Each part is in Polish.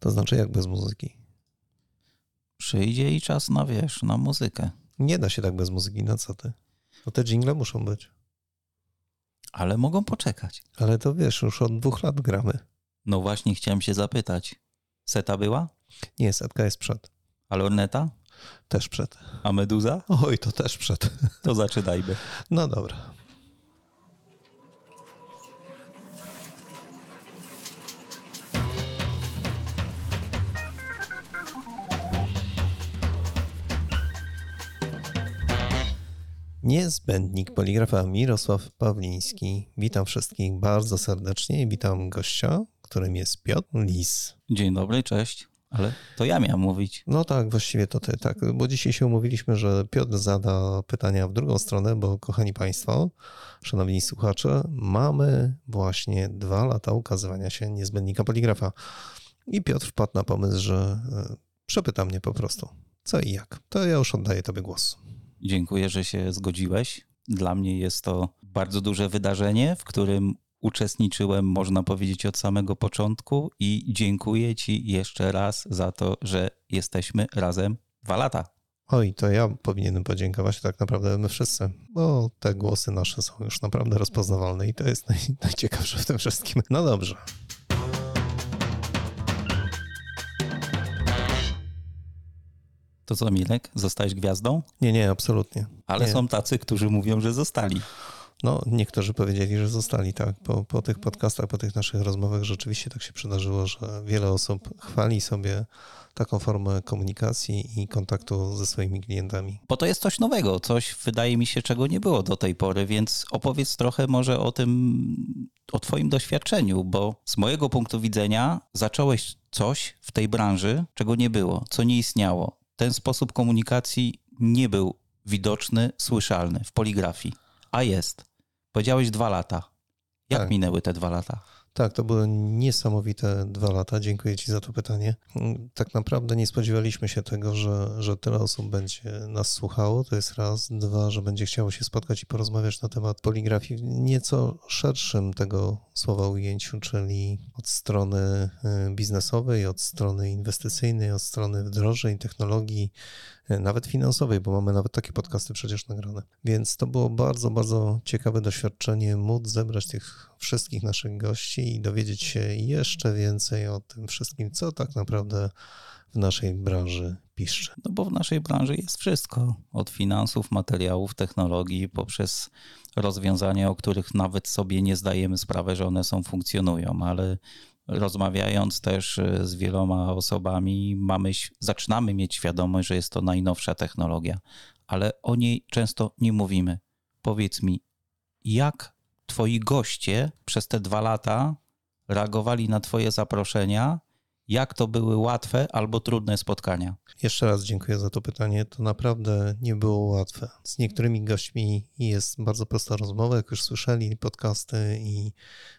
To znaczy jak bez muzyki? Przyjdzie i czas na, wiesz, na muzykę. Nie da się tak bez muzyki, no co ty? No te jingle muszą być. Ale mogą poczekać. Ale to wiesz, już od dwóch lat gramy. No właśnie chciałem się zapytać. Seta była? Nie, setka jest przed. A lorneta? Też przed. A meduza? Oj, to też przed. To zaczynajmy. No dobra. Niezbędnik poligrafa Mirosław Pawliński. Witam wszystkich bardzo serdecznie i witam gościa, którym jest Piotr Lis. Dzień dobry, cześć. Ale to ja miałem mówić. No tak, właściwie to ty, tak, bo dzisiaj się umówiliśmy, że Piotr zada pytania w drugą stronę, bo kochani Państwo, szanowni słuchacze, mamy właśnie dwa lata ukazywania się niezbędnika poligrafa. I Piotr wpadł na pomysł, że e, przepyta mnie po prostu, co i jak. To ja już oddaję Tobie głos. Dziękuję, że się zgodziłeś. Dla mnie jest to bardzo duże wydarzenie, w którym uczestniczyłem, można powiedzieć, od samego początku i dziękuję Ci jeszcze raz za to, że jesteśmy razem dwa lata. Oj, to ja powinienem podziękować tak naprawdę my wszyscy, bo te głosy nasze są już naprawdę rozpoznawalne i to jest naj, najciekawsze w tym wszystkim. No dobrze. To co, Milek, zostałeś gwiazdą? Nie, nie, absolutnie. Ale nie. są tacy, którzy mówią, że zostali. No, niektórzy powiedzieli, że zostali, tak. Po, po tych podcastach, po tych naszych rozmowach rzeczywiście tak się przydarzyło, że wiele osób chwali sobie taką formę komunikacji i kontaktu ze swoimi klientami. Bo to jest coś nowego, coś wydaje mi się, czego nie było do tej pory, więc opowiedz trochę może o tym, o Twoim doświadczeniu, bo z mojego punktu widzenia zacząłeś coś w tej branży, czego nie było, co nie istniało. Ten sposób komunikacji nie był widoczny, słyszalny w poligrafii, a jest. Powiedziałeś dwa lata. Jak Tak. minęły te dwa lata? Tak, to były niesamowite dwa lata. Dziękuję Ci za to pytanie. Tak naprawdę nie spodziewaliśmy się tego, że, że tyle osób będzie nas słuchało. To jest raz. Dwa, że będzie chciało się spotkać i porozmawiać na temat poligrafii w nieco szerszym tego słowa ujęciu, czyli od strony y, biznesowej, od strony inwestycyjnej, od strony wdrożeń, technologii, y, nawet finansowej, bo mamy nawet takie podcasty przecież nagrane. Więc to było bardzo, bardzo ciekawe doświadczenie móc zebrać tych wszystkich naszych gości i dowiedzieć się jeszcze więcej o tym wszystkim, co tak naprawdę w naszej branży piszczy. No bo w naszej branży jest wszystko. Od finansów, materiałów, technologii, poprzez rozwiązania, o których nawet sobie nie zdajemy sprawy, że one są, funkcjonują, ale rozmawiając też e, z wieloma osobami, mamy, zaczynamy mieć świadomość, że jest to najnowsza technologia, ale o niej często nie mówimy. Powiedz mi, jak twoi goście przez te dwa lata reagowali na twoje zaproszenia? Jak to były łatwe albo trudne spotkania? Jeszcze raz dziękuję za to pytanie. To naprawdę nie było łatwe. Z niektórymi gośćmi jest bardzo prosta rozmowa, jak już słyszeli podcasty i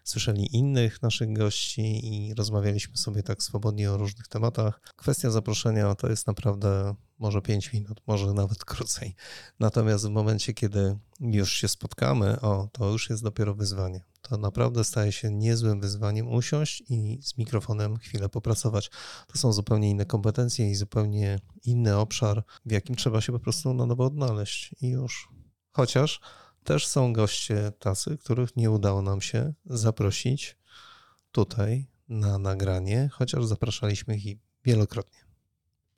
słyszeli innych naszych gości i rozmawialiśmy sobie tak swobodnie o różnych tematach. Kwestia zaproszenia to jest naprawdę może 5 minut, może nawet krócej. Natomiast w momencie, kiedy już się spotkamy, o, to już jest dopiero wyzwanie. To naprawdę staje się niezłym wyzwaniem usiąść i z mikrofonem chwilę popracować. To są zupełnie inne kompetencje i zupełnie inny obszar, w jakim trzeba się po prostu na nowo odnaleźć i już. Chociaż też są goście tacy, których nie udało nam się zaprosić tutaj na nagranie, chociaż zapraszaliśmy ich wielokrotnie.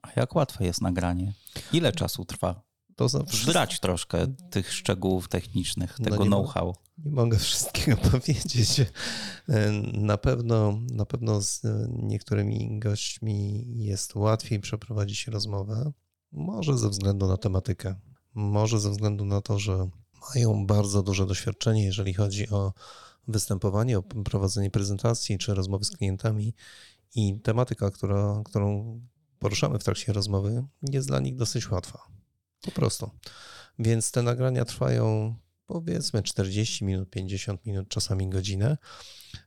A jak łatwe jest nagranie? Ile czasu trwa? To za Zdrać troszkę tych szczegółów technicznych, No tego ma- know-how. Nie mogę wszystkiego powiedzieć. Na pewno, na pewno z niektórymi gośćmi jest łatwiej przeprowadzić rozmowę. Może ze względu na tematykę, może ze względu na to, że mają bardzo duże doświadczenie, jeżeli chodzi o występowanie, o prowadzenie prezentacji czy rozmowy z klientami i tematyka, która, którą poruszamy w trakcie rozmowy, jest dla nich dosyć łatwa. Po prostu. Więc te nagrania trwają powiedzmy 40 minut, 50 minut, czasami godzinę,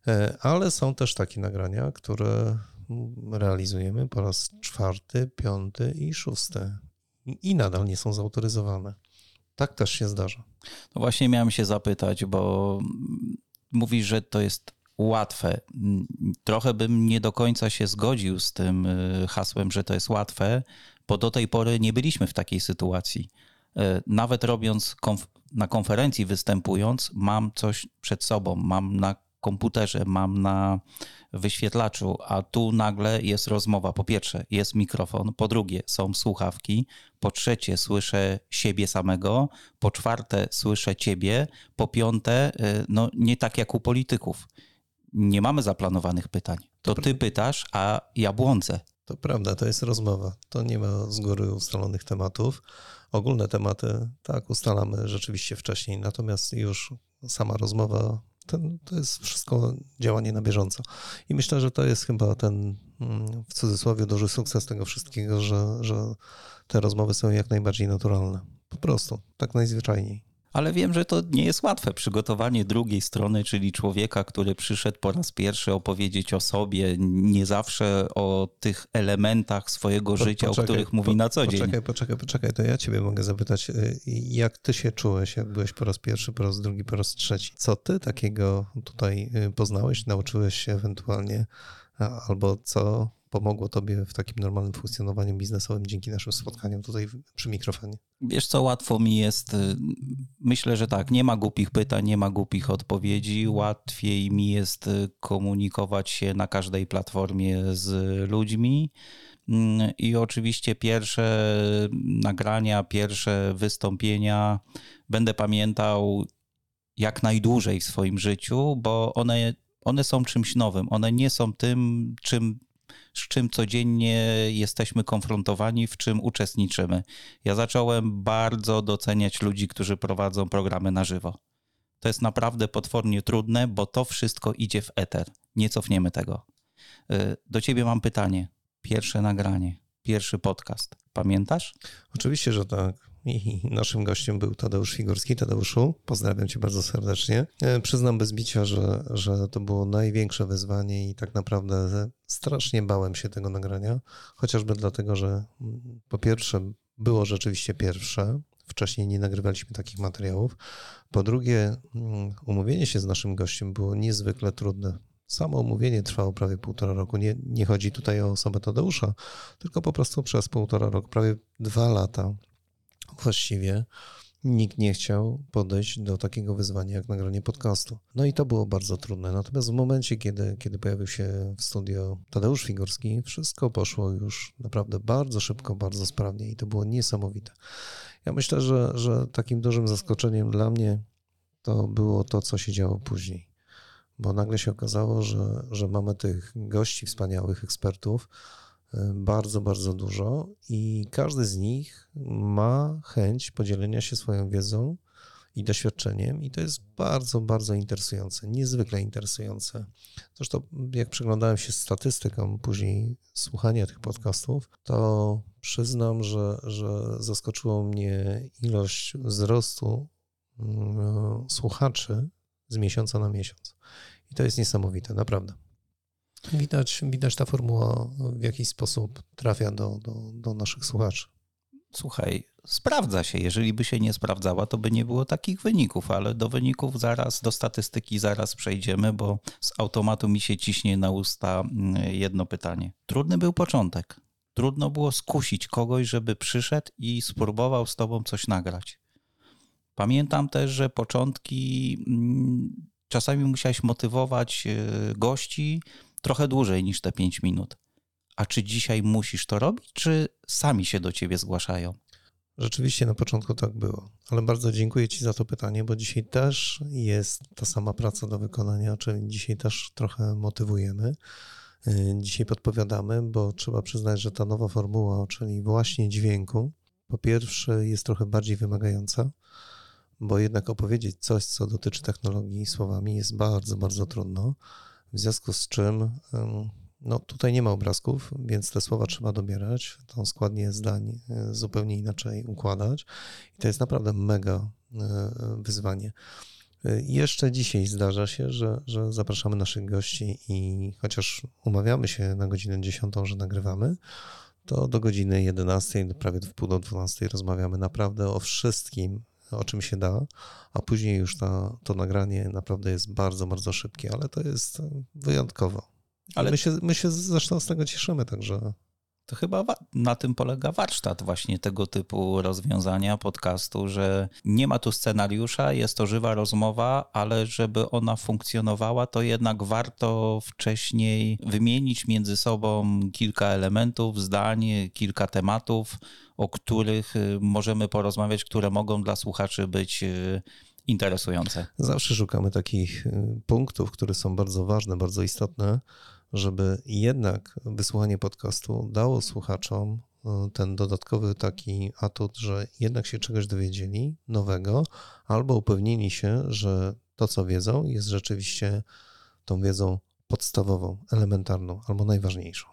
E, ale są też takie nagrania, które mm, realizujemy po raz czwarty, piąty i szósty i nadal nie są zautoryzowane. Tak też się zdarza. No właśnie miałem się zapytać, bo mówisz, że to jest łatwe. Trochę bym nie do końca się zgodził z tym y, hasłem, że to jest łatwe, bo do tej pory nie byliśmy w takiej sytuacji. Y, nawet robiąc konf na konferencji występując, mam coś przed sobą, mam na komputerze, mam na wyświetlaczu, a tu nagle jest rozmowa. Po pierwsze, jest mikrofon, po drugie, są słuchawki, po trzecie, słyszę siebie samego, po czwarte, słyszę ciebie, po piąte, y, no nie tak jak u polityków. Nie mamy zaplanowanych pytań. To ty pytasz, a ja błądzę. To prawda, to jest rozmowa. To nie ma z góry ustalonych tematów. Ogólne tematy, tak, ustalamy rzeczywiście wcześniej, natomiast już sama rozmowa ten, to jest wszystko działanie na bieżąco. I myślę, że to jest chyba ten mm, w cudzysłowie duży sukces tego wszystkiego, że, że te rozmowy są jak najbardziej naturalne. Po prostu, tak najzwyczajniej ale wiem, że to nie jest łatwe. Przygotowanie drugiej strony, czyli człowieka, który przyszedł po raz pierwszy opowiedzieć o sobie, nie zawsze o tych elementach swojego po, życia, poczekaj, o których mówi po, na co dzień. Poczekaj, poczekaj, poczekaj, to ja ciebie mogę zapytać, y, jak ty się czułeś, jak byłeś po raz pierwszy, po raz drugi, po raz trzeci? Co ty takiego tutaj y, poznałeś, nauczyłeś się ewentualnie, albo co pomogło tobie w takim normalnym funkcjonowaniu biznesowym dzięki naszym spotkaniom tutaj przy mikrofonie? Wiesz co, łatwo mi jest, y, myślę, że tak, nie ma głupich pytań, nie ma głupich odpowiedzi, łatwiej mi jest y, komunikować się na każdej platformie z ludźmi. Mm, I oczywiście pierwsze nagrania, pierwsze wystąpienia będę pamiętał jak najdłużej w swoim życiu, bo one, one są czymś nowym. One nie są tym, czym z czym codziennie jesteśmy konfrontowani, w czym uczestniczymy. Ja zacząłem bardzo doceniać ludzi, którzy prowadzą programy na żywo. To jest naprawdę potwornie trudne, bo to wszystko idzie w eter. Nie cofniemy tego. Y, do ciebie mam pytanie. Pierwsze nagranie, pierwszy podcast. Pamiętasz? Oczywiście, że tak. I naszym gościem był Tadeusz Figurski. Tadeuszu, pozdrawiam cię bardzo serdecznie. E, przyznam bez bicia, że, że to było największe wyzwanie i tak naprawdę strasznie bałem się tego nagrania, chociażby dlatego, że mm, po pierwsze było rzeczywiście pierwsze, wcześniej nie nagrywaliśmy takich materiałów. Po drugie, mm, umówienie się z naszym gościem było niezwykle trudne. Samo umówienie trwało prawie półtora roku. Nie, nie chodzi tutaj o osobę Tadeusza, tylko po prostu przez półtora roku, prawie dwa lata właściwie nikt nie chciał podejść do takiego wyzwania jak nagranie podcastu. No i to było bardzo trudne. Natomiast w momencie, kiedy, kiedy pojawił się w studio Tadeusz Figurski, wszystko poszło już naprawdę bardzo szybko, bardzo sprawnie i to było niesamowite. Ja myślę, że, że takim dużym zaskoczeniem dla mnie to było to, co się działo później. Bo nagle się okazało, że, że mamy tych gości, wspaniałych ekspertów, bardzo, bardzo dużo i każdy z nich ma chęć podzielenia się swoją wiedzą i doświadczeniem, i to jest bardzo, bardzo interesujące, niezwykle interesujące. Zresztą, jak przyglądałem się statystykom później słuchania tych podcastów, to przyznam, że, że zaskoczyło mnie ilość wzrostu mm, słuchaczy z miesiąca na miesiąc. I to jest niesamowite, naprawdę. Widać, widać ta formuła w jakiś sposób trafia do, do, do naszych słuchaczy. Słuchaj, sprawdza się. Jeżeli by się nie sprawdzała, to by nie było takich wyników, ale do wyników zaraz, do statystyki zaraz przejdziemy, bo z automatu mi się ciśnie na usta mm, jedno pytanie. Trudny był początek. Trudno było skusić kogoś, żeby przyszedł i spróbował z tobą coś nagrać. Pamiętam też, że początki mm, czasami musiałeś motywować e, gości, trochę dłużej niż te 5 minut. A czy dzisiaj musisz to robić, czy sami się do ciebie zgłaszają? Rzeczywiście na początku tak było, ale bardzo dziękuję Ci za to pytanie, bo dzisiaj też jest ta sama praca do wykonania, czyli dzisiaj też trochę motywujemy. Y, dzisiaj podpowiadamy, bo trzeba przyznać, że ta nowa formuła, czyli właśnie dźwięku, po pierwsze jest trochę bardziej wymagająca, bo jednak opowiedzieć coś, co dotyczy technologii słowami jest bardzo, bardzo trudno. W związku z czym no, tutaj nie ma obrazków, więc te słowa trzeba dobierać, tą składnię zdań e, zupełnie inaczej układać i to jest naprawdę mega e, wyzwanie. E, jeszcze dzisiaj zdarza się, że, że zapraszamy naszych gości i chociaż umawiamy się na godzinę 10, że nagrywamy, to do godziny 11, prawie w pół do 12 rozmawiamy naprawdę o wszystkim, o czym się da, a później już ta, to nagranie naprawdę jest bardzo, bardzo szybkie, ale to jest wyjątkowo. Ale my się, my się zresztą z tego cieszymy, także to chyba na tym polega warsztat właśnie tego typu rozwiązania podcastu, że nie ma tu scenariusza, jest to żywa rozmowa, ale żeby ona funkcjonowała, to jednak warto wcześniej wymienić między sobą kilka elementów, zdań, kilka tematów, o których y, możemy porozmawiać, które mogą dla słuchaczy być y, interesujące. Zawsze szukamy takich y, punktów, które są bardzo ważne, bardzo istotne żeby jednak wysłuchanie podcastu dało słuchaczom e, ten dodatkowy taki atut, że jednak się czegoś dowiedzieli nowego, albo upewnili się, że to, co wiedzą, jest rzeczywiście tą wiedzą podstawową, elementarną albo najważniejszą.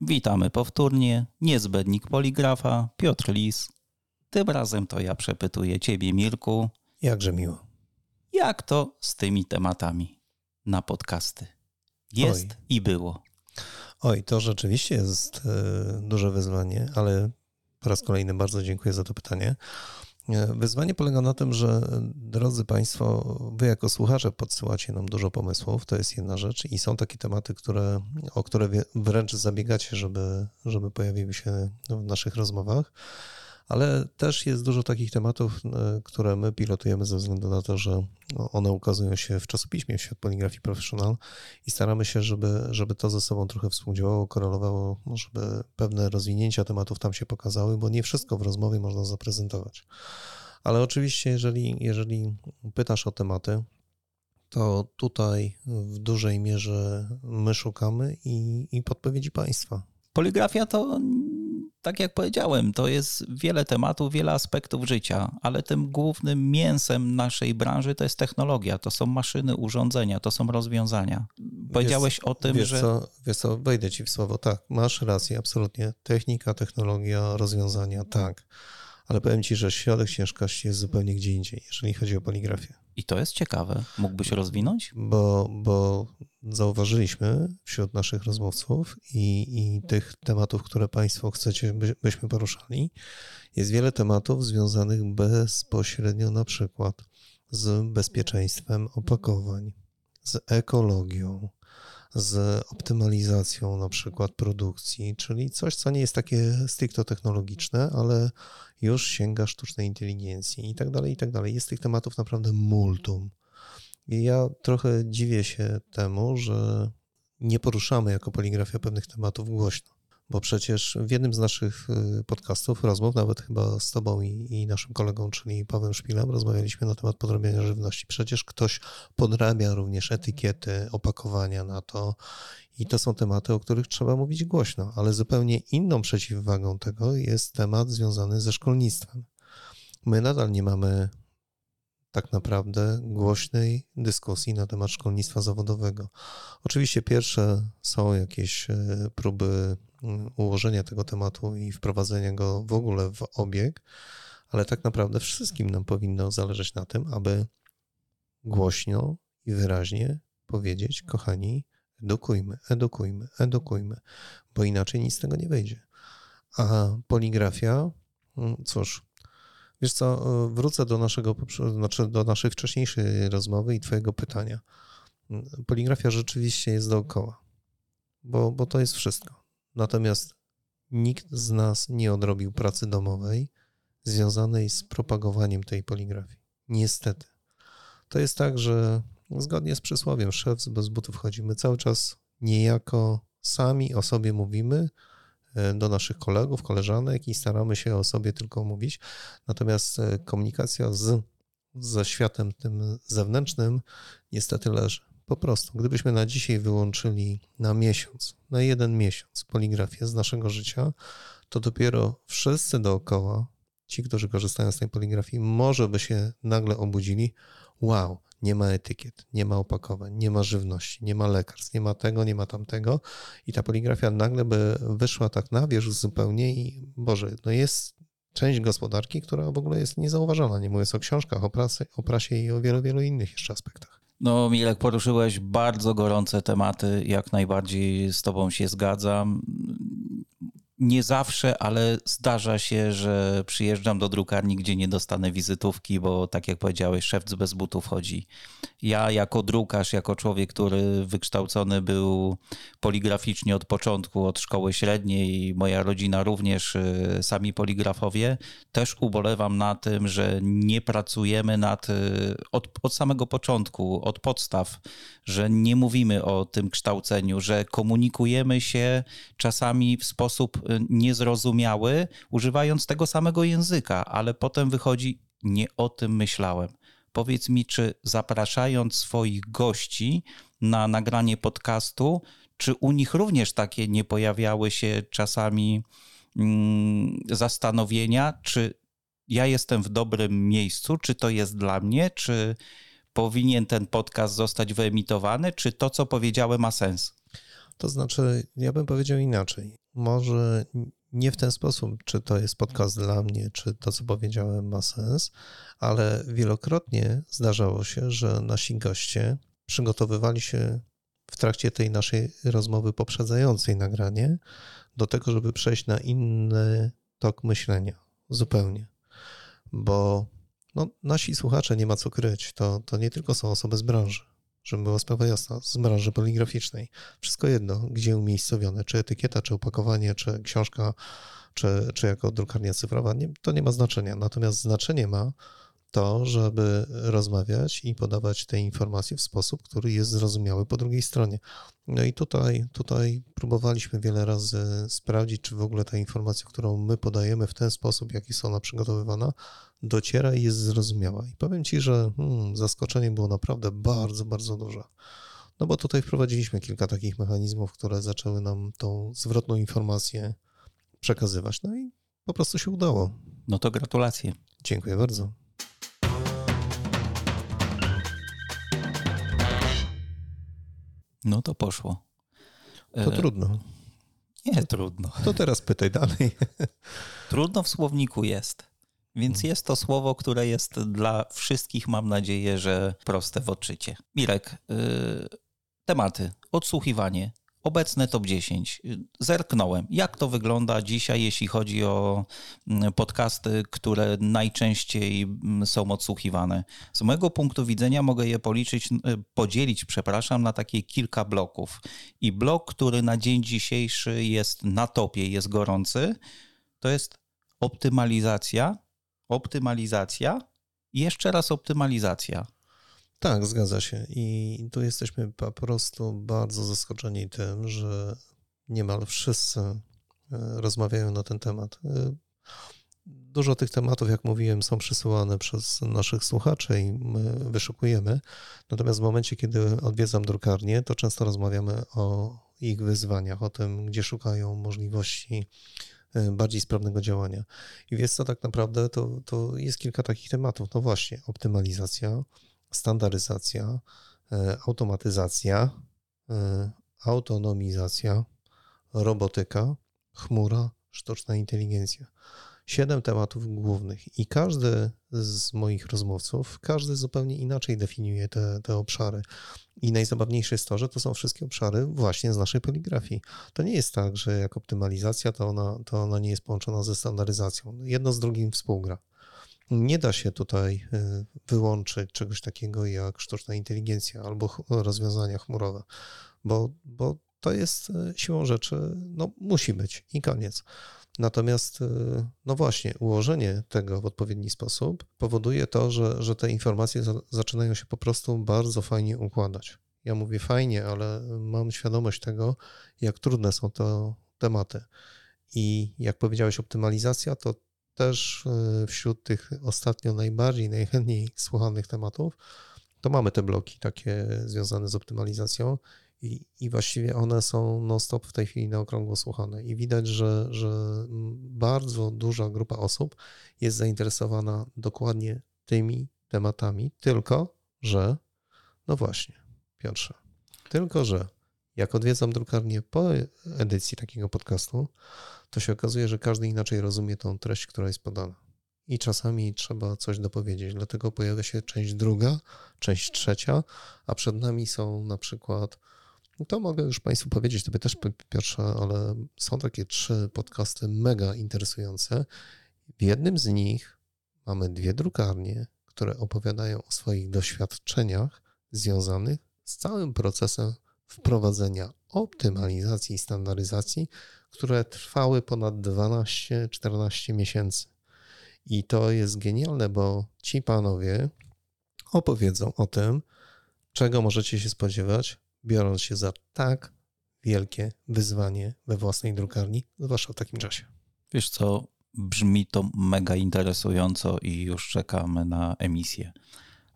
Witamy powtórnie. Niezbędnik poligrafa, Piotr Lis. Tym razem to ja przepytuję Ciebie, Mirku. Jakże miło. Jak to z tymi tematami na podcasty? Jest Oj. i było. Oj, to rzeczywiście jest e, duże wyzwanie, ale po raz kolejny bardzo dziękuję za to pytanie. E, wyzwanie polega na tym, że drodzy Państwo, Wy jako słuchacze podsyłacie nam dużo pomysłów, to jest jedna rzecz i są takie tematy, które, o które wręcz zabiegacie, żeby, żeby pojawiły się w naszych rozmowach ale też jest dużo takich tematów, e, które my pilotujemy ze względu na to, że one ukazują się w czasopiśmie w Świat Poligrafii Professional i staramy się, żeby, żeby to ze sobą trochę współdziałało, korelowało, żeby pewne rozwinięcia tematów tam się pokazały, bo nie wszystko w rozmowie można zaprezentować. Ale oczywiście, jeżeli, jeżeli pytasz o tematy, to tutaj w dużej mierze my szukamy i, i podpowiedzi Państwa. Poligrafia to tak jak powiedziałem, to jest wiele tematów, wiele aspektów życia, ale tym głównym mięsem naszej branży to jest technologia, to są maszyny, urządzenia, to są rozwiązania. Powiedziałeś wiesz, o tym, wiesz że. Co, wiesz co, wejdę ci w słowo. Tak, masz rację, absolutnie. Technika, technologia, rozwiązania, tak. Ale powiem ci, że środek ciężkości jest zupełnie gdzie indziej, jeżeli chodzi o poligrafię. I to jest ciekawe. Mógłbyś rozwinąć? Bo, bo zauważyliśmy wśród naszych rozmówców i, i tych tematów, które Państwo chcecie, by, byśmy poruszali, jest wiele tematów związanych bezpośrednio na przykład z bezpieczeństwem opakowań, z ekologią, z optymalizacją na przykład produkcji, czyli coś, co nie jest takie stricte technologiczne, ale już sięga sztucznej inteligencji i tak dalej, i tak dalej. Jest tych tematów naprawdę multum. I ja trochę dziwię się temu, że nie poruszamy jako poligrafia pewnych tematów głośno bo przecież w jednym z naszych y, podcastów, rozmów, nawet chyba z Tobą i, i, naszym kolegą, czyli Pawłem Szpilem, rozmawialiśmy na temat podrabiania żywności. Przecież ktoś podrabia również etykiety, opakowania na to i to są tematy, o których trzeba mówić głośno, ale zupełnie inną przeciwwagą tego jest temat związany ze szkolnictwem. My nadal nie mamy tak naprawdę głośnej dyskusji na temat szkolnictwa zawodowego. Oczywiście pierwsze są jakieś e, próby mm, ułożenia tego tematu i wprowadzenia go w ogóle w obieg, ale tak naprawdę wszystkim nam powinno zależeć na tym, aby głośno i wyraźnie powiedzieć, kochani, edukujmy, edukujmy, edukujmy, bo inaczej nic z tego nie wyjdzie. A poligrafia, mm, cóż, Wiesz co, e, wrócę do naszego, znaczy do naszej wcześniejszej rozmowy i twojego pytania. Mm, poligrafia rzeczywiście jest dookoła, bo, bo to jest wszystko. Natomiast nikt z nas nie odrobił pracy domowej związanej z propagowaniem tej poligrafii. Niestety. To jest tak, że zgodnie z przysłowiem szef bez butów chodzimy cały czas niejako sami o sobie mówimy, do naszych kolegów, koleżanek i staramy się o sobie tylko mówić. Natomiast e, komunikacja z, ze światem tym zewnętrznym niestety leży. Po prostu, gdybyśmy na dzisiaj wyłączyli na miesiąc, na jeden miesiąc poligrafię z naszego życia, to dopiero wszyscy dookoła, ci, którzy korzystają z tej poligrafii, może by się nagle obudzili. Wow, nie ma etykiet, nie ma opakowań, nie ma żywności, nie ma lekarstw, nie ma tego, nie ma tamtego i ta poligrafia nagle by wyszła tak na wierzch zupełnie i Boże, no jest część gospodarki, która w ogóle jest niezauważona, nie mówiąc o książkach, o, prasie, o prasie i o wielu, wielu innych jeszcze aspektach. No, Milek, poruszyłeś bardzo gorące tematy, jak najbardziej z Tobą się zgadzam. Nie zawsze, ale zdarza się, że przyjeżdżam do drukarni, gdzie nie dostanę wizytówki, bo tak jak powiedziałeś, szef bez butów chodzi. Ja jako drukarz, jako człowiek, który wykształcony był poligraficznie od początku, od szkoły średniej, moja rodzina również, y, sami poligrafowie, też ubolewam na tym, że nie pracujemy nad, y, od, od samego początku, od podstaw, że nie mówimy o tym kształceniu, że komunikujemy się czasami w sposób niezrozumiały, używając tego samego języka, ale potem wychodzi, nie o tym myślałem. Powiedz mi, czy zapraszając swoich gości na nagranie podcastu, czy u nich również takie nie pojawiały się czasami mm, zastanowienia, czy ja jestem w dobrym miejscu, czy to jest dla mnie, czy powinien ten podcast zostać wyemitowany, czy to, co powiedziałem, ma sens? To znaczy, ja bym powiedział inaczej. Może nie w ten sposób, czy to jest podcast dla mnie, czy to, co powiedziałem, ma sens, ale wielokrotnie zdarzało się, że nasi goście przygotowywali się w trakcie tej naszej rozmowy poprzedzającej nagranie do tego, żeby przejść na inny tok myślenia. Zupełnie. Bo no, nasi słuchacze nie ma co kryć. To, to nie tylko są osoby z branży żeby była sprawa jasna, z branży poligraficznej. Wszystko jedno, gdzie umiejscowione, czy etykieta, czy opakowanie, czy książka, czy, czy jako drukarnia cyfrowa, nie, to nie ma znaczenia. Natomiast znaczenie ma to, żeby rozmawiać i podawać te informacje w sposób, który jest zrozumiały po drugiej stronie. No i tutaj, tutaj próbowaliśmy wiele razy sprawdzić, czy w ogóle ta informacja, którą my podajemy w ten sposób, jaki jest ona przygotowywana, dociera i jest zrozumiała. I powiem Ci, że hmm, zaskoczenie było naprawdę bardzo, bardzo duże. No bo tutaj wprowadziliśmy kilka takich mechanizmów, które zaczęły nam tą zwrotną informację przekazywać. No i po prostu się udało. No to gratulacje. Dziękuję bardzo. No to poszło. To e... trudno. Nie trudno. To teraz pytaj dalej. Trudno w słowniku jest. Więc hmm. jest to słowo, które jest dla wszystkich, mam nadzieję, że proste w odczycie. Mirek, yy, tematy. Odsłuchiwanie, Obecne top 10. Zerknąłem, jak to wygląda dzisiaj, jeśli chodzi o mm, podcasty, które najczęściej mm, są odsłuchiwane. Z mojego punktu widzenia mogę je policzyć, y, podzielić, przepraszam, na takie kilka bloków. I blok, który na dzień dzisiejszy jest na topie, jest gorący, to jest optymalizacja, optymalizacja i jeszcze raz optymalizacja. Tak, zgadza się. I tu jesteśmy po prostu bardzo zaskoczeni tym, że niemal wszyscy e, rozmawiają na ten temat. E, dużo tych tematów, jak mówiłem, są przesyłane przez naszych słuchaczy i my wyszukujemy. Natomiast w momencie, kiedy odwiedzam drukarnię, to często rozmawiamy o ich wyzwaniach, o tym, gdzie szukają możliwości bardziej sprawnego działania. I wiesz co, tak naprawdę to, to jest kilka takich tematów. No właśnie, optymalizacja, standaryzacja, e, automatyzacja, e, autonomizacja, robotyka, chmura, sztuczna inteligencja. Siedem tematów głównych i każdy z moich rozmówców, każdy zupełnie inaczej definiuje te, te obszary. I najzabawniejsze jest to, że to są wszystkie obszary właśnie z naszej poligrafii. To nie jest tak, że jak optymalizacja, to ona, to ona nie jest połączona ze standaryzacją. Jedno z drugim współgra. Nie da się tutaj y, wyłączyć czegoś takiego jak sztuczna inteligencja albo rozwiązania chmurowe, bo, bo to jest y, siłą rzeczy, no musi być i koniec. Natomiast, y, no właśnie, ułożenie tego w odpowiedni sposób powoduje to, że, że te informacje za, zaczynają się po prostu bardzo fajnie układać. Ja mówię fajnie, ale mam świadomość tego, jak trudne są to tematy. I jak powiedziałeś, optymalizacja to też e, wśród tych ostatnio najbardziej, najchętniej słuchanych tematów, to mamy te bloki takie związane z optymalizacją i, i właściwie one są non-stop w tej chwili na okrągło słuchane. I widać, że, że bardzo duża grupa osób jest zainteresowana dokładnie tymi tematami, tylko że, no właśnie, Piotrze, tylko że jak odwiedzam drukarnię po edycji takiego podcastu, to się okazuje, że każdy inaczej rozumie tą treść, która jest podana. I czasami trzeba coś dopowiedzieć, dlatego pojawia się część druga, część trzecia, a przed nami są na przykład to mogę już Państwu powiedzieć, Tobie też pierwsze, ale są takie trzy podcasty mega interesujące. W jednym z nich mamy dwie drukarnie, które opowiadają o swoich doświadczeniach związanych z całym procesem wprowadzenia optymalizacji i standaryzacji, które trwały ponad 12-14 miesięcy. I to jest genialne, bo ci panowie opowiedzą o tym, czego możecie się spodziewać, biorąc się za tak wielkie wyzwanie we własnej drukarni, zwłaszcza w takim czasie. Wiesz co, brzmi to mega interesująco i już czekamy na emisję.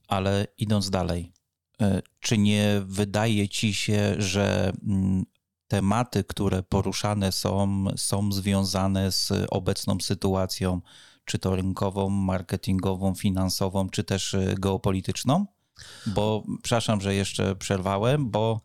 Ale idąc dalej, e, czy nie wydaje ci się, że mm, tematy, które poruszane są, są związane z obecną sytuacją, czy to rynkową, marketingową, finansową, czy też e, geopolityczną? Bo, przepraszam, że jeszcze przerwałem, bo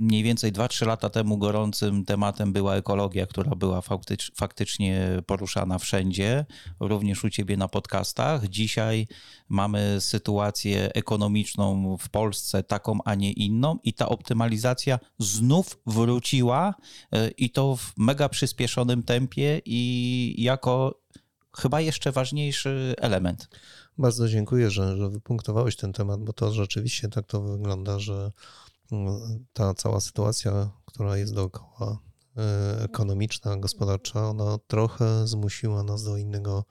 mniej więcej 2-3 lata temu gorącym tematem była ekologia, która była faktycz, faktycznie poruszana wszędzie, również u ciebie na podcastach. Dzisiaj mamy sytuację ekonomiczną w Polsce taką, a nie inną i ta optymalizacja znów wróciła e, i to w mega przyspieszonym tempie i jako chyba jeszcze ważniejszy element. Bardzo dziękuję, że, że wypunktowałeś ten temat, bo to rzeczywiście tak to wygląda, że ta cała sytuacja, która jest dookoła e, ekonomiczna, gospodarcza, ona trochę zmusiła nas do innego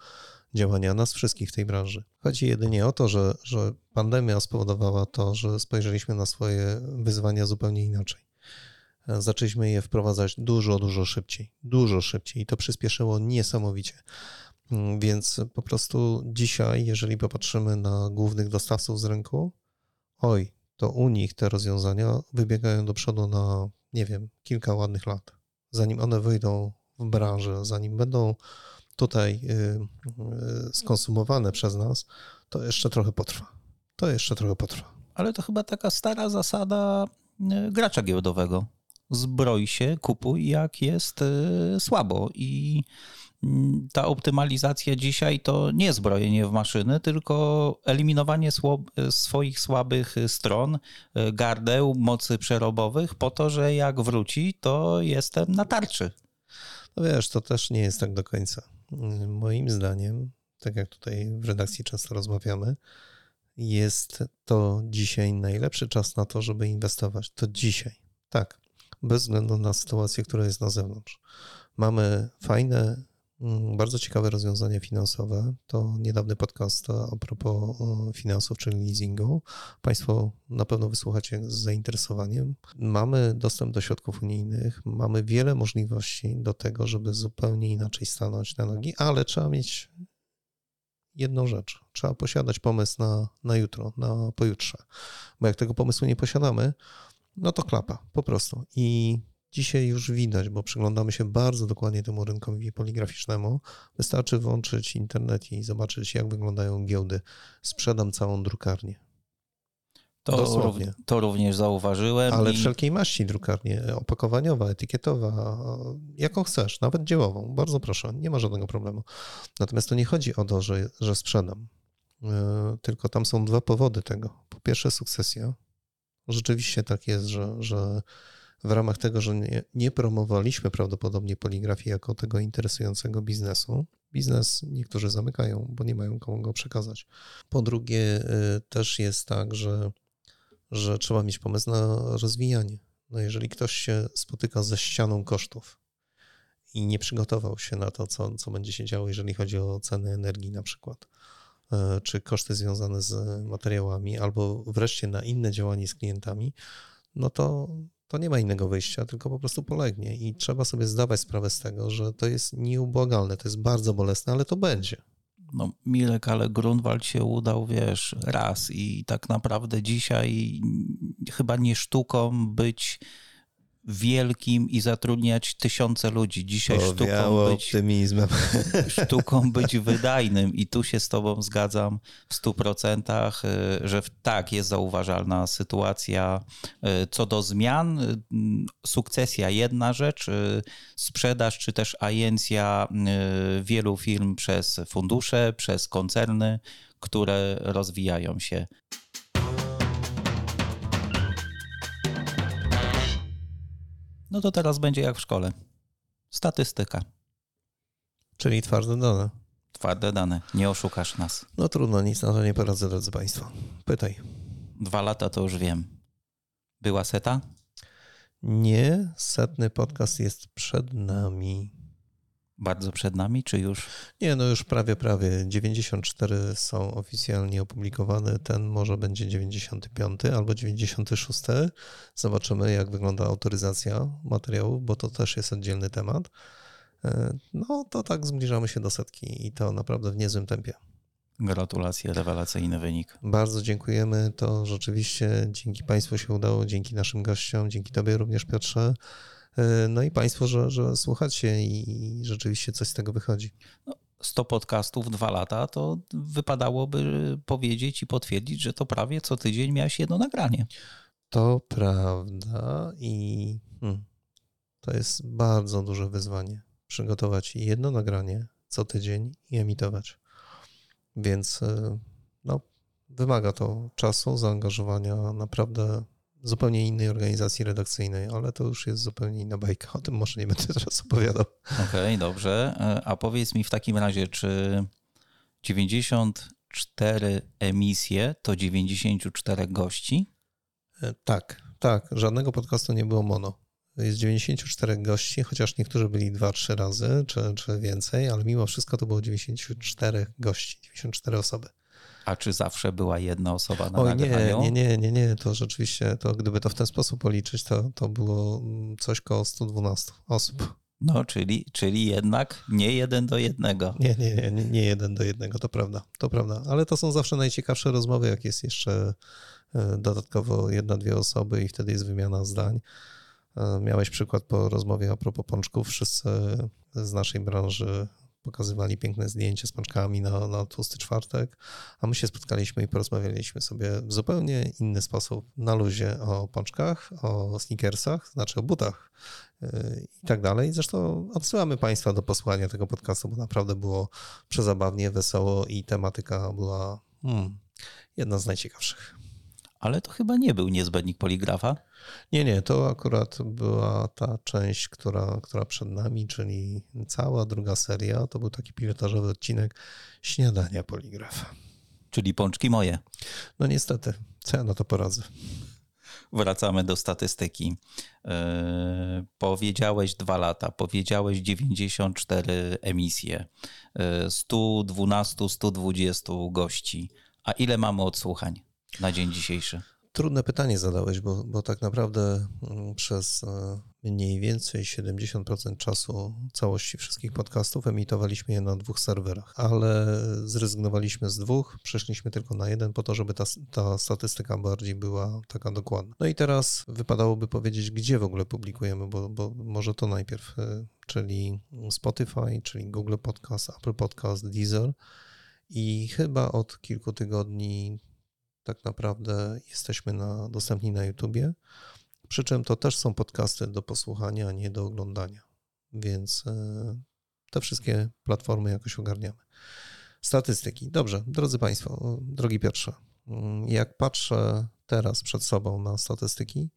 działania, nas wszystkich w tej branży. Chodzi jedynie o to, że, że pandemia spowodowała to, że spojrzeliśmy na swoje wyzwania zupełnie inaczej. E, zaczęliśmy je wprowadzać dużo, dużo szybciej, dużo szybciej i to przyspieszyło niesamowicie. Mm, więc po prostu dzisiaj, jeżeli popatrzymy na głównych dostawców z rynku, oj, to u nich te rozwiązania wybiegają do przodu na, nie wiem, kilka ładnych lat. Zanim one wyjdą w branżę, zanim będą tutaj y, y, skonsumowane przez nas, to jeszcze trochę potrwa. To jeszcze trochę potrwa. Ale to chyba taka stara zasada y, gracza giełdowego. Zbroj się, kupuj jak jest słabo i ta optymalizacja dzisiaj to nie zbrojenie w maszyny, tylko eliminowanie swoich słabych stron, gardeł, mocy przerobowych, po to, że jak wróci, to jestem na tarczy. No wiesz, to też nie jest tak do końca. Moim zdaniem, tak jak tutaj w redakcji często rozmawiamy, jest to dzisiaj najlepszy czas na to, żeby inwestować. To dzisiaj. Tak. Bez względu na sytuację, która jest na zewnątrz. Mamy fajne bardzo ciekawe rozwiązania finansowe. To niedawny podcast a propos finansów, czyli leasingu. Państwo na pewno wysłuchacie z zainteresowaniem. Mamy dostęp do środków unijnych, mamy wiele możliwości do tego, żeby zupełnie inaczej stanąć na nogi, ale trzeba mieć jedną rzecz. Trzeba posiadać pomysł na, na jutro, na pojutrze. Bo jak tego pomysłu nie posiadamy, no to klapa, po prostu. I Dzisiaj już widać, bo przyglądamy się bardzo dokładnie temu rynkowi poligraficznemu. Wystarczy włączyć internet i zobaczyć, jak wyglądają giełdy. Sprzedam całą drukarnię. To, Dosłownie. to również zauważyłem. Ale i... wszelkiej maści drukarnie, opakowaniowa, etykietowa, jaką chcesz, nawet dziełową, bardzo proszę, nie ma żadnego problemu. Natomiast to nie chodzi o to, że, że sprzedam, e, tylko tam są dwa powody tego. Po pierwsze sukcesja. Rzeczywiście tak jest, że, że w ramach tego, że nie, nie promowaliśmy prawdopodobnie poligrafii jako tego interesującego biznesu. Biznes niektórzy zamykają, bo nie mają komu go przekazać. Po drugie, y, też jest tak, że, że trzeba mieć pomysł na rozwijanie. No jeżeli ktoś się spotyka ze ścianą kosztów i nie przygotował się na to, co, co będzie się działo, jeżeli chodzi o ceny energii na przykład, y, czy koszty związane z materiałami, albo wreszcie na inne działanie z klientami, no to to nie ma innego wyjścia, tylko po prostu polegnie i trzeba sobie zdawać sprawę z tego, że to jest nieubłagalne, to jest bardzo bolesne, ale to będzie. No, Milek, ale Grunwald się udał, wiesz, raz i tak naprawdę dzisiaj chyba nie sztuką być wielkim i zatrudniać tysiące ludzi. Dzisiaj sztuką być, optymizmem. sztuką być wydajnym i tu się z tobą zgadzam w stu procentach, y, że tak, jest zauważalna sytuacja. Y, co do zmian, y, sukcesja jedna rzecz, sprzedaż czy też agencja wielu firm przez fundusze, przez koncerny, które rozwijają się. No to teraz będzie jak w szkole. Statystyka. Czyli twarde dane. Twarde dane. Nie oszukasz nas. No trudno, nic na to nie poradzę, drodzy Państwo. Pytaj. Dwa lata to już wiem. Była seta? Nie, setny podcast jest przed nami. Bardzo przed nami, czy już? Nie, no już prawie, prawie. 94 są oficjalnie opublikowane. Ten może będzie 95 albo 96. Zobaczymy, jak wygląda autoryzacja materiałów, bo to też jest oddzielny temat. E, no to tak zbliżamy się do setki i to naprawdę w niezłym tempie. Gratulacje, rewelacyjny wynik. Bardzo dziękujemy. To rzeczywiście dzięki Państwu się udało, dzięki naszym gościom, dzięki Tobie również, Piotrze. E, no i Państwo, że, że słuchacie i rzeczywiście coś z tego wychodzi. No, 100 podcastów, dwa lata, to wypadałoby powiedzieć i potwierdzić, że to prawie co tydzień miałeś jedno nagranie. To prawda i hmm, to jest bardzo duże wyzwanie. Przygotować jedno nagranie co tydzień i emitować. Więc e, no, wymaga to czasu, zaangażowania, naprawdę zupełnie innej organizacji redakcyjnej, ale to już jest zupełnie inna bajka. O tym może nie będę teraz opowiadał. Okej, okay, dobrze. E, a powiedz mi w takim razie, czy 94 emisje to 94 gości? E, tak, tak. Żadnego podcastu nie było mono. Jest 94 gości, chociaż niektórzy byli 2-3 razy, czy, czy więcej, ale mimo wszystko to było 94 gości, 94 osoby. A czy zawsze była jedna osoba na Oj, nagraniu? Nie, nie, nie, nie, to rzeczywiście, to gdyby to w ten sposób policzyć, to, to było coś koło 112 osób. No, czyli, czyli jednak nie jeden do jednego. Nie, nie, nie, nie jeden do jednego, to prawda, to prawda. Ale to są zawsze najciekawsze rozmowy, jak jest jeszcze e, dodatkowo jedna, dwie osoby i wtedy jest wymiana zdań. E, miałeś przykład po rozmowie a propos pączków. Wszyscy z naszej branży pokazywali piękne zdjęcie z pączkami na, na tłusty czwartek, a my się spotkaliśmy i porozmawialiśmy sobie w zupełnie inny sposób na luzie o pączkach, o sneakersach, znaczy o butach yy, i tak dalej. Zresztą odsyłamy Państwa do posłania tego podcastu, bo naprawdę było przezabawnie, wesoło i tematyka była hmm, jedna z najciekawszych. Ale to chyba nie był niezbędnik poligrafa. Nie, nie, to akurat była ta część, która, która przed nami, czyli cała druga seria. To był taki pilotażowy odcinek śniadania poligrafa. Czyli pączki moje. No niestety, co ja na to poradzę. Wracamy do statystyki. Yy, powiedziałeś dwa lata, powiedziałeś 94 emisje, yy, 112, 120 gości. A ile mamy odsłuchań na dzień dzisiejszy? Trudne pytanie zadałeś, bo, bo tak naprawdę mm, przez e, mniej więcej 70% czasu całości wszystkich podcastów emitowaliśmy je na dwóch serwerach, ale zrezygnowaliśmy z dwóch, przeszliśmy tylko na jeden po to, żeby ta, ta statystyka bardziej była taka dokładna. No i teraz wypadałoby powiedzieć, gdzie w ogóle publikujemy, bo, bo może to najpierw, e, czyli Spotify, czyli Google Podcast, Apple Podcast, Deezer. I chyba od kilku tygodni tak naprawdę jesteśmy na, dostępni na YouTubie. Przy czym to też są podcasty do posłuchania, a nie do oglądania. Więc e, te wszystkie platformy jakoś ogarniamy. Statystyki. Dobrze, drodzy Państwo, drogi Piotrze, mm, jak patrzę teraz przed sobą na statystyki,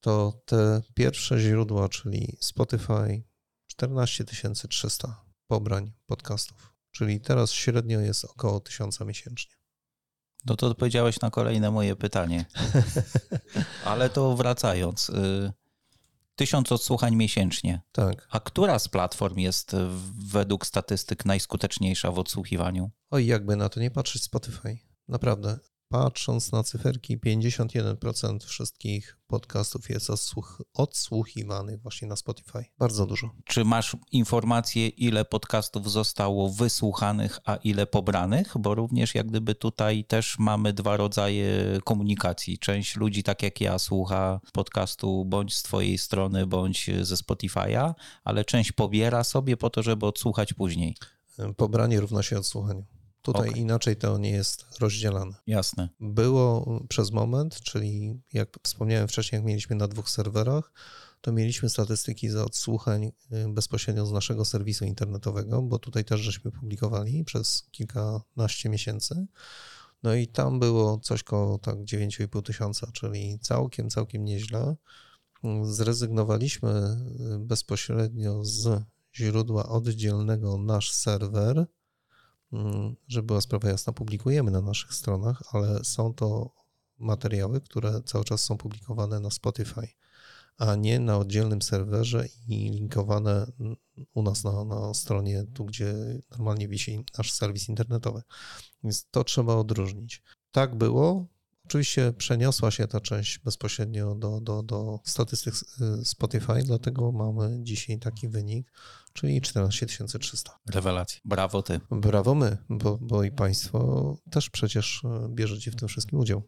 to te pierwsze źródła, czyli Spotify, 14 300 pobrań podcastów, czyli teraz średnio jest około 1000 miesięcznie. No to odpowiedziałeś na kolejne moje pytanie. Ale to wracając. Y, tysiąc odsłuchań miesięcznie. Tak. A która z platform jest według statystyk najskuteczniejsza w odsłuchiwaniu? Oj, jakby na to nie patrzeć Spotify. Naprawdę. Patrząc na cyferki, 51% wszystkich podcastów jest odsłuch, odsłuchiwanych właśnie na Spotify. Bardzo dużo. Czy masz informację, ile podcastów zostało wysłuchanych, a ile pobranych? Bo również jak gdyby tutaj też mamy dwa rodzaje komunikacji. Część ludzi, tak jak ja, słucha podcastu bądź z twojej strony, bądź ze Spotify'a, ale część pobiera sobie po to, żeby odsłuchać później. Pobranie równa się odsłuchaniu. Tutaj okay. inaczej to nie jest rozdzielane. Jasne. Było przez moment, czyli jak wspomniałem wcześniej, jak mieliśmy na dwóch serwerach, to mieliśmy statystyki za odsłuchań y, bezpośrednio z naszego serwisu internetowego, bo tutaj też żeśmy publikowali przez kilkanaście miesięcy. No i tam było coś koło tak 9,5 tysiąca, czyli całkiem, całkiem nieźle. zrezygnowaliśmy bezpośrednio z źródła oddzielnego nasz serwer, żeby była sprawa jasna, publikujemy na naszych stronach, ale są to materiały, które cały czas są publikowane na Spotify, a nie na oddzielnym serwerze i linkowane u nas na, na stronie, tu gdzie normalnie wisi nasz serwis internetowy. Więc to trzeba odróżnić. Tak było, Oczywiście przeniosła się ta część bezpośrednio do, do, do statystyk y, Spotify, dlatego mamy dzisiaj taki wynik, czyli 14 300. Rewelacja. Brawo ty. Brawo my, bo, bo i Państwo też przecież y, bierzecie w tym wszystkim udział.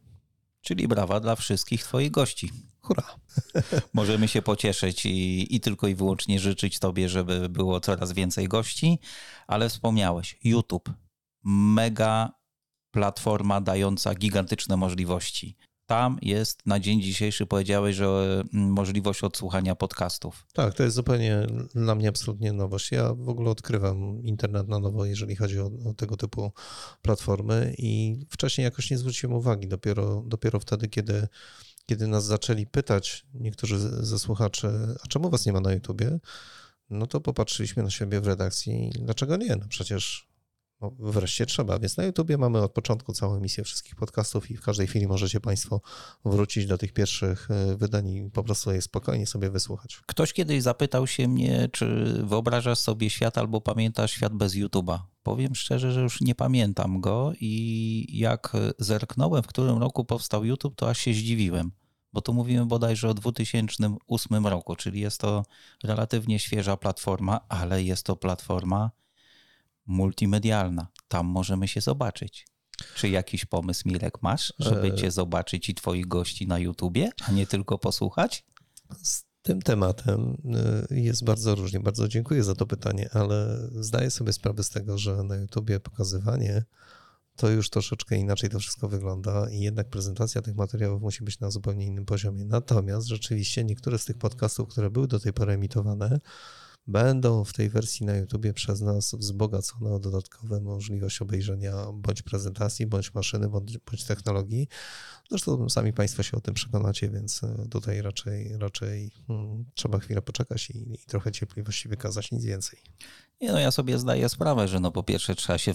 Czyli brawa dla wszystkich Twoich gości. Hurra. Możemy się pocieszyć i, i tylko i wyłącznie życzyć Tobie, żeby było coraz więcej gości, ale wspomniałeś, YouTube. Mega platforma dająca gigantyczne możliwości. Tam jest na dzień dzisiejszy, powiedziałeś, że mm, możliwość odsłuchania podcastów. Tak, to jest zupełnie dla mnie absolutnie nowość. Ja w ogóle odkrywam internet na nowo, jeżeli chodzi o, o tego typu platformy i wcześniej jakoś nie zwróciłem uwagi. Dopiero, dopiero wtedy, kiedy, kiedy nas zaczęli pytać niektórzy ze słuchaczy, a czemu was nie ma na YouTubie? No to popatrzyliśmy na siebie w redakcji. Dlaczego nie? No przecież no, wreszcie trzeba. Więc na YouTubie mamy od początku całą emisję wszystkich podcastów i w każdej chwili możecie Państwo wrócić do tych pierwszych e, wydań i po prostu je spokojnie sobie wysłuchać. Ktoś kiedyś zapytał się mnie, czy wyobrażasz sobie świat albo pamiętasz świat bez YouTuba. Powiem szczerze, że już nie pamiętam go i jak zerknąłem, w którym roku powstał YouTube, to aż się zdziwiłem bo tu mówimy bodajże o 2008 roku, czyli jest to relatywnie świeża platforma, ale jest to platforma multimedialna. Tam możemy się zobaczyć. Czy jakiś pomysł, Mirek, masz, żeby e, cię zobaczyć i twoich gości na YouTubie, a nie tylko posłuchać? Z tym tematem e, jest bardzo różnie. Bardzo dziękuję za to pytanie, ale zdaję sobie sprawę z tego, że na YouTubie pokazywanie to już troszeczkę inaczej to wszystko wygląda i jednak prezentacja tych materiałów musi być na zupełnie innym poziomie. Natomiast rzeczywiście niektóre z tych podcastów, które były do tej pory emitowane, będą w tej wersji na YouTubie przez nas wzbogacone o dodatkowe możliwość obejrzenia bądź prezentacji, bądź maszyny, bądź, bądź technologii. Zresztą sami Państwo się o tym przekonacie, więc e, tutaj raczej, raczej hmm, trzeba chwilę poczekać i, i trochę cierpliwości wykazać, nic więcej. Nie no, ja sobie zdaję sprawę, że no po pierwsze trzeba się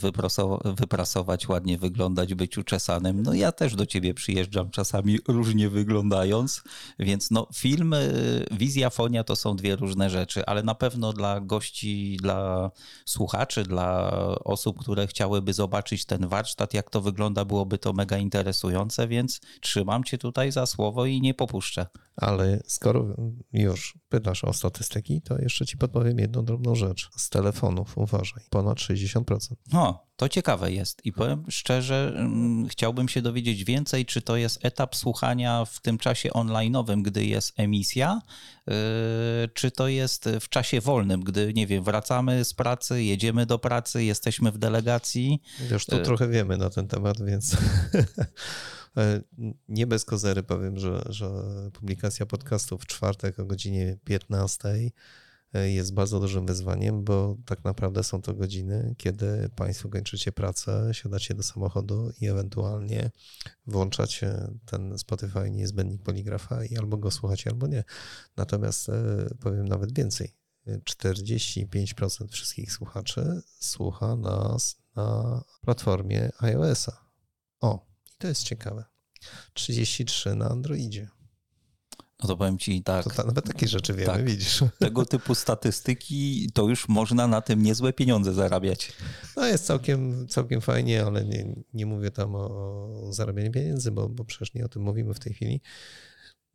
wyprasować, ładnie wyglądać, być uczesanym. No ja też do ciebie przyjeżdżam czasami różnie wyglądając, więc no film, wizja, fonia to są dwie różne rzeczy, ale na pewno dla gości, dla słuchaczy, dla osób, które chciałyby zobaczyć ten warsztat, jak to wygląda, byłoby to mega interesujące, więc trzymam cię tutaj za słowo i nie popuszczę. Ale skoro już pytasz o statystyki, to jeszcze ci podpowiem jedną drobną rzecz. Z telefonów, uważaj, ponad 60%. No, to ciekawe jest i powiem szczerze, mm, chciałbym się dowiedzieć więcej, czy to jest etap słuchania w tym czasie online'owym, gdy jest emisja, yy, czy to jest w czasie wolnym, gdy, nie wiem, wracamy z pracy, jedziemy do pracy, jesteśmy w delegacji. Już tu yy. trochę wiemy na ten temat, więc nie bez kozery powiem, że, że publikacja podcastu w czwartek o godzinie 15 e, jest bardzo dużym wyzwaniem, bo tak naprawdę są to godziny, kiedy Państwo kończycie pracę, siadacie do samochodu i ewentualnie włączacie ten Spotify niezbędnik poligrafa i albo go słuchacie, albo nie. Natomiast e, powiem nawet więcej. 45% wszystkich słuchaczy słucha nas na platformie iOS-a. O, to jest ciekawe. 33 na Androidzie. No to powiem ci tak. To ta, nawet takie rzeczy wiemy, tak, widzisz. Tego typu statystyki to już można na tym niezłe pieniądze zarabiać. No jest całkiem, całkiem fajnie, ale nie, nie mówię tam o zarabianiu pieniędzy, bo, bo przecież nie o tym mówimy w tej chwili.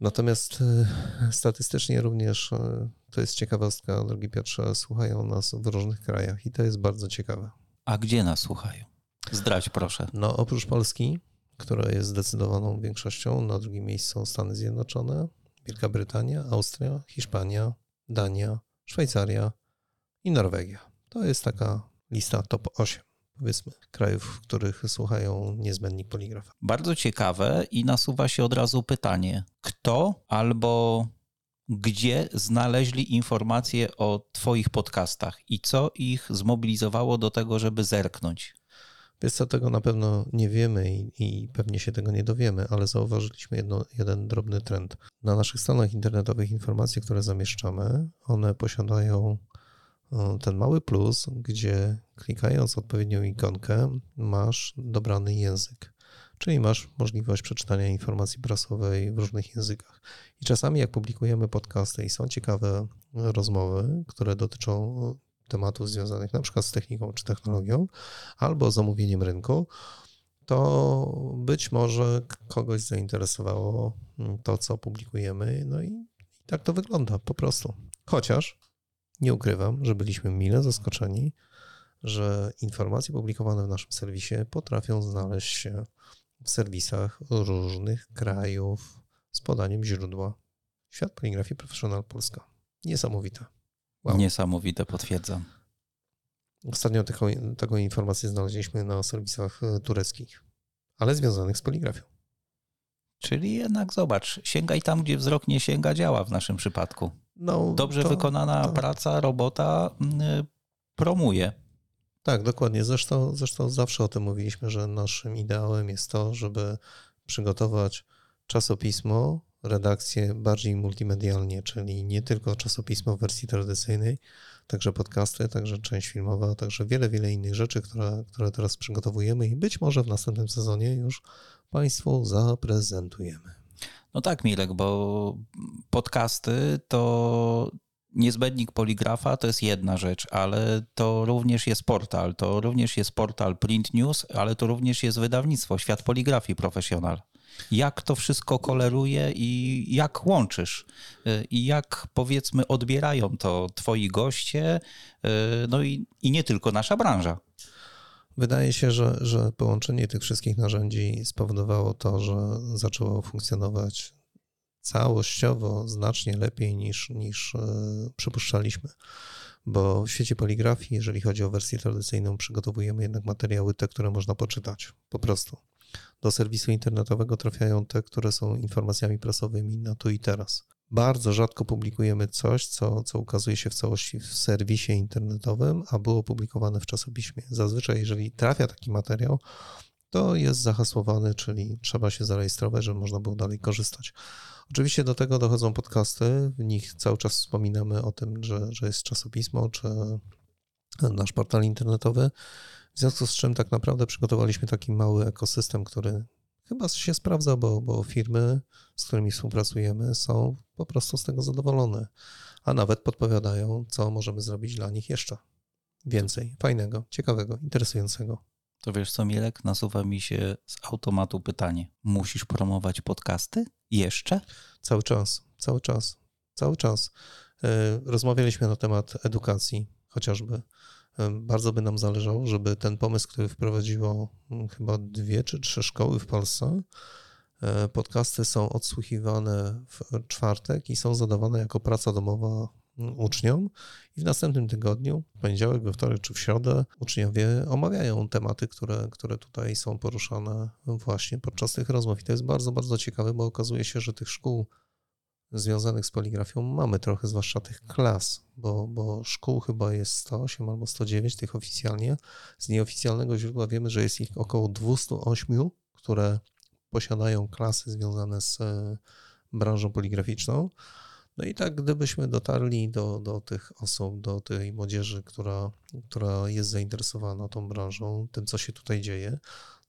Natomiast e, statystycznie również e, to jest ciekawostka, drogi Piotrze, słuchają nas w różnych krajach i to jest bardzo ciekawe. A gdzie nas słuchają? Zdradź proszę. No oprócz Polski która jest zdecydowaną większością. Na drugim miejscu są Stany Zjednoczone, Wielka Brytania, Austria, Hiszpania, Dania, Szwajcaria i Norwegia. To jest taka lista top 8 powiedzmy, krajów, w których słuchają niezbędnik poligrafa. Bardzo ciekawe i nasuwa się od razu pytanie, kto albo gdzie znaleźli informacje o Twoich podcastach i co ich zmobilizowało do tego, żeby zerknąć? Wiesz co, tego na pewno nie wiemy i, i, pewnie się tego nie dowiemy, ale zauważyliśmy jedno, jeden drobny trend. Na naszych stronach internetowych informacje, które zamieszczamy, one posiadają ten mały plus, gdzie klikając odpowiednią ikonkę masz dobrany język, czyli masz możliwość przeczytania informacji prasowej w różnych językach. I czasami jak publikujemy podcasty i są ciekawe rozmowy, które dotyczą tematów związanych na przykład z techniką czy technologią, albo zamówieniem rynku, to być może kogoś zainteresowało to, co publikujemy. No i, i tak to wygląda po prostu. Chociaż nie ukrywam, że byliśmy mile zaskoczeni, że informacje publikowane w naszym serwisie potrafią znaleźć się w serwisach różnych krajów z podaniem źródła. Świat poligrafii Professional Polska. Niesamowite. Wow. Niesamowite, potwierdzam. Ostatnio taką, taką informację znaleźliśmy na serwisach e, tureckich, ale związanych z poligrafią. Czyli jednak zobacz, sięgaj tam, gdzie wzrok nie sięga, działa w naszym przypadku. No, Dobrze to, wykonana to... praca, robota mm, promuje. Tak, dokładnie. Zresztą, zresztą zawsze o tym mówiliśmy, że naszym ideałem jest to, żeby przygotować czasopismo, redakcję bardziej multimedialnie, czyli nie tylko czasopismo w wersji tradycyjnej, także podcasty, także część filmowa, także wiele, wiele innych rzeczy, które, które teraz przygotowujemy i być może w następnym sezonie już Państwu zaprezentujemy. No tak, Milek, bo podcasty to niezbędnik poligrafa to jest jedna rzecz, ale to również jest portal, to również jest portal Print News, ale to również jest wydawnictwo Świat Poligrafii Professional. Jak to wszystko koleruje i jak łączysz? Y, I jak powiedzmy odbierają to twoi goście, y, no i, i nie tylko nasza branża. Wydaje się, że, że połączenie tych wszystkich narzędzi spowodowało to, że zaczęło funkcjonować całościowo znacznie lepiej niż, niż e, przypuszczaliśmy. Bo w świecie poligrafii, jeżeli chodzi o wersję tradycyjną, przygotowujemy jednak materiały te, które można poczytać po prostu. Do serwisu internetowego trafiają te, które są informacjami prasowymi na tu i teraz. Bardzo rzadko publikujemy coś, co, co ukazuje się w całości w serwisie internetowym, a było publikowane w czasopiśmie. Zazwyczaj, jeżeli trafia taki materiał, to jest zahasłowany, czyli trzeba się zarejestrować, żeby można było dalej korzystać. Oczywiście do tego dochodzą podcasty, w nich cały czas wspominamy o tym, że, że jest czasopismo czy nasz portal internetowy, w związku z czym tak naprawdę przygotowaliśmy taki mały ekosystem, który chyba się sprawdza, bo, bo firmy, z którymi współpracujemy, są po prostu z tego zadowolone, a nawet podpowiadają, co możemy zrobić dla nich jeszcze więcej fajnego, ciekawego, interesującego. To wiesz co, Mielek, nasuwa mi się z automatu pytanie. Musisz promować podcasty? Jeszcze? Cały czas, cały czas, cały czas. E, rozmawialiśmy na temat edukacji chociażby. Bardzo by nam zależało, żeby ten pomysł, który wprowadziło mm, chyba dwie czy trzy szkoły w Polsce, e, podcasty są odsłuchiwane w czwartek i są zadawane jako praca domowa uczniom i w następnym tygodniu, w poniedziałek, we wtorek czy w środę, uczniowie omawiają tematy, które, które tutaj są poruszane właśnie podczas tych rozmów. I to jest bardzo, bardzo ciekawe, bo okazuje się, że tych szkół związanych z poligrafią mamy trochę, zwłaszcza tych klas, bo, bo szkół chyba jest 108 albo 109 tych oficjalnie. Z nieoficjalnego źródła wiemy, że jest ich około 208, które posiadają klasy związane z e, branżą poligraficzną. No i tak, gdybyśmy dotarli do, do tych osób, do tej młodzieży, która, która jest zainteresowana tą branżą, tym, co się tutaj dzieje,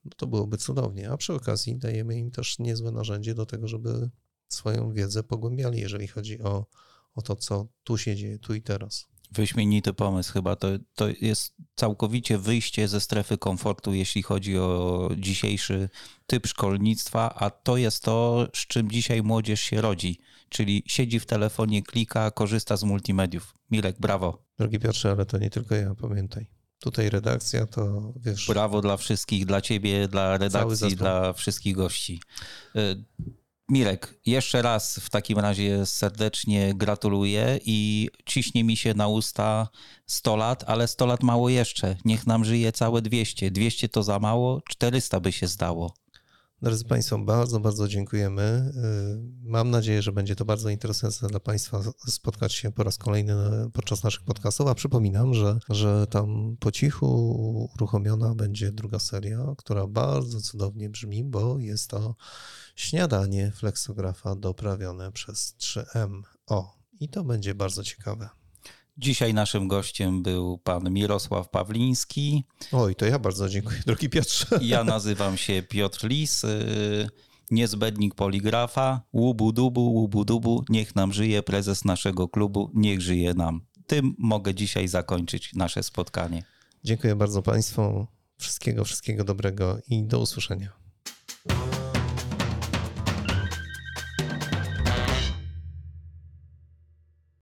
no to byłoby cudownie. A przy okazji dajemy im też niezłe narzędzie do tego, żeby swoją wiedzę pogłębiali, jeżeli chodzi o, o to, co tu się dzieje, tu i teraz. Wyśmienity pomysł chyba. To, to jest całkowicie wyjście ze strefy komfortu, jeśli chodzi o dzisiejszy typ szkolnictwa, a to jest to, z czym dzisiaj młodzież się rodzi czyli siedzi w telefonie, klika, korzysta z multimediów. Milek, brawo. Drogi Piotrze, ale to nie tylko ja, pamiętaj. Tutaj redakcja to wiesz. Brawo dla wszystkich, dla ciebie, dla redakcji, dla wszystkich gości. Mirek, jeszcze raz w takim razie serdecznie gratuluję i ciśnie mi się na usta 100 lat, ale 100 lat mało jeszcze. Niech nam żyje całe 200. 200 to za mało, 400 by się zdało. Drodzy Państwo, bardzo, bardzo dziękujemy. Y, mam nadzieję, że będzie to bardzo interesujące dla Państwa spotkać się po raz kolejny podczas naszych podcastów, a przypominam, że, że tam po cichu uruchomiona będzie druga seria, która bardzo cudownie brzmi, bo jest to śniadanie fleksografa doprawione przez 3M. O, i to będzie bardzo ciekawe. Dzisiaj naszym gościem był pan Mirosław Pawliński. Oj, to ja bardzo dziękuję, drogi Piotrze. Ja nazywam się Piotr Lis, y, niezbędnik poligrafa. Łubu dubu, łubu dubu, niech nam żyje prezes naszego klubu, niech żyje nam. Tym mogę dzisiaj zakończyć nasze spotkanie. Dziękuję bardzo Państwu. Wszystkiego, wszystkiego dobrego i do usłyszenia.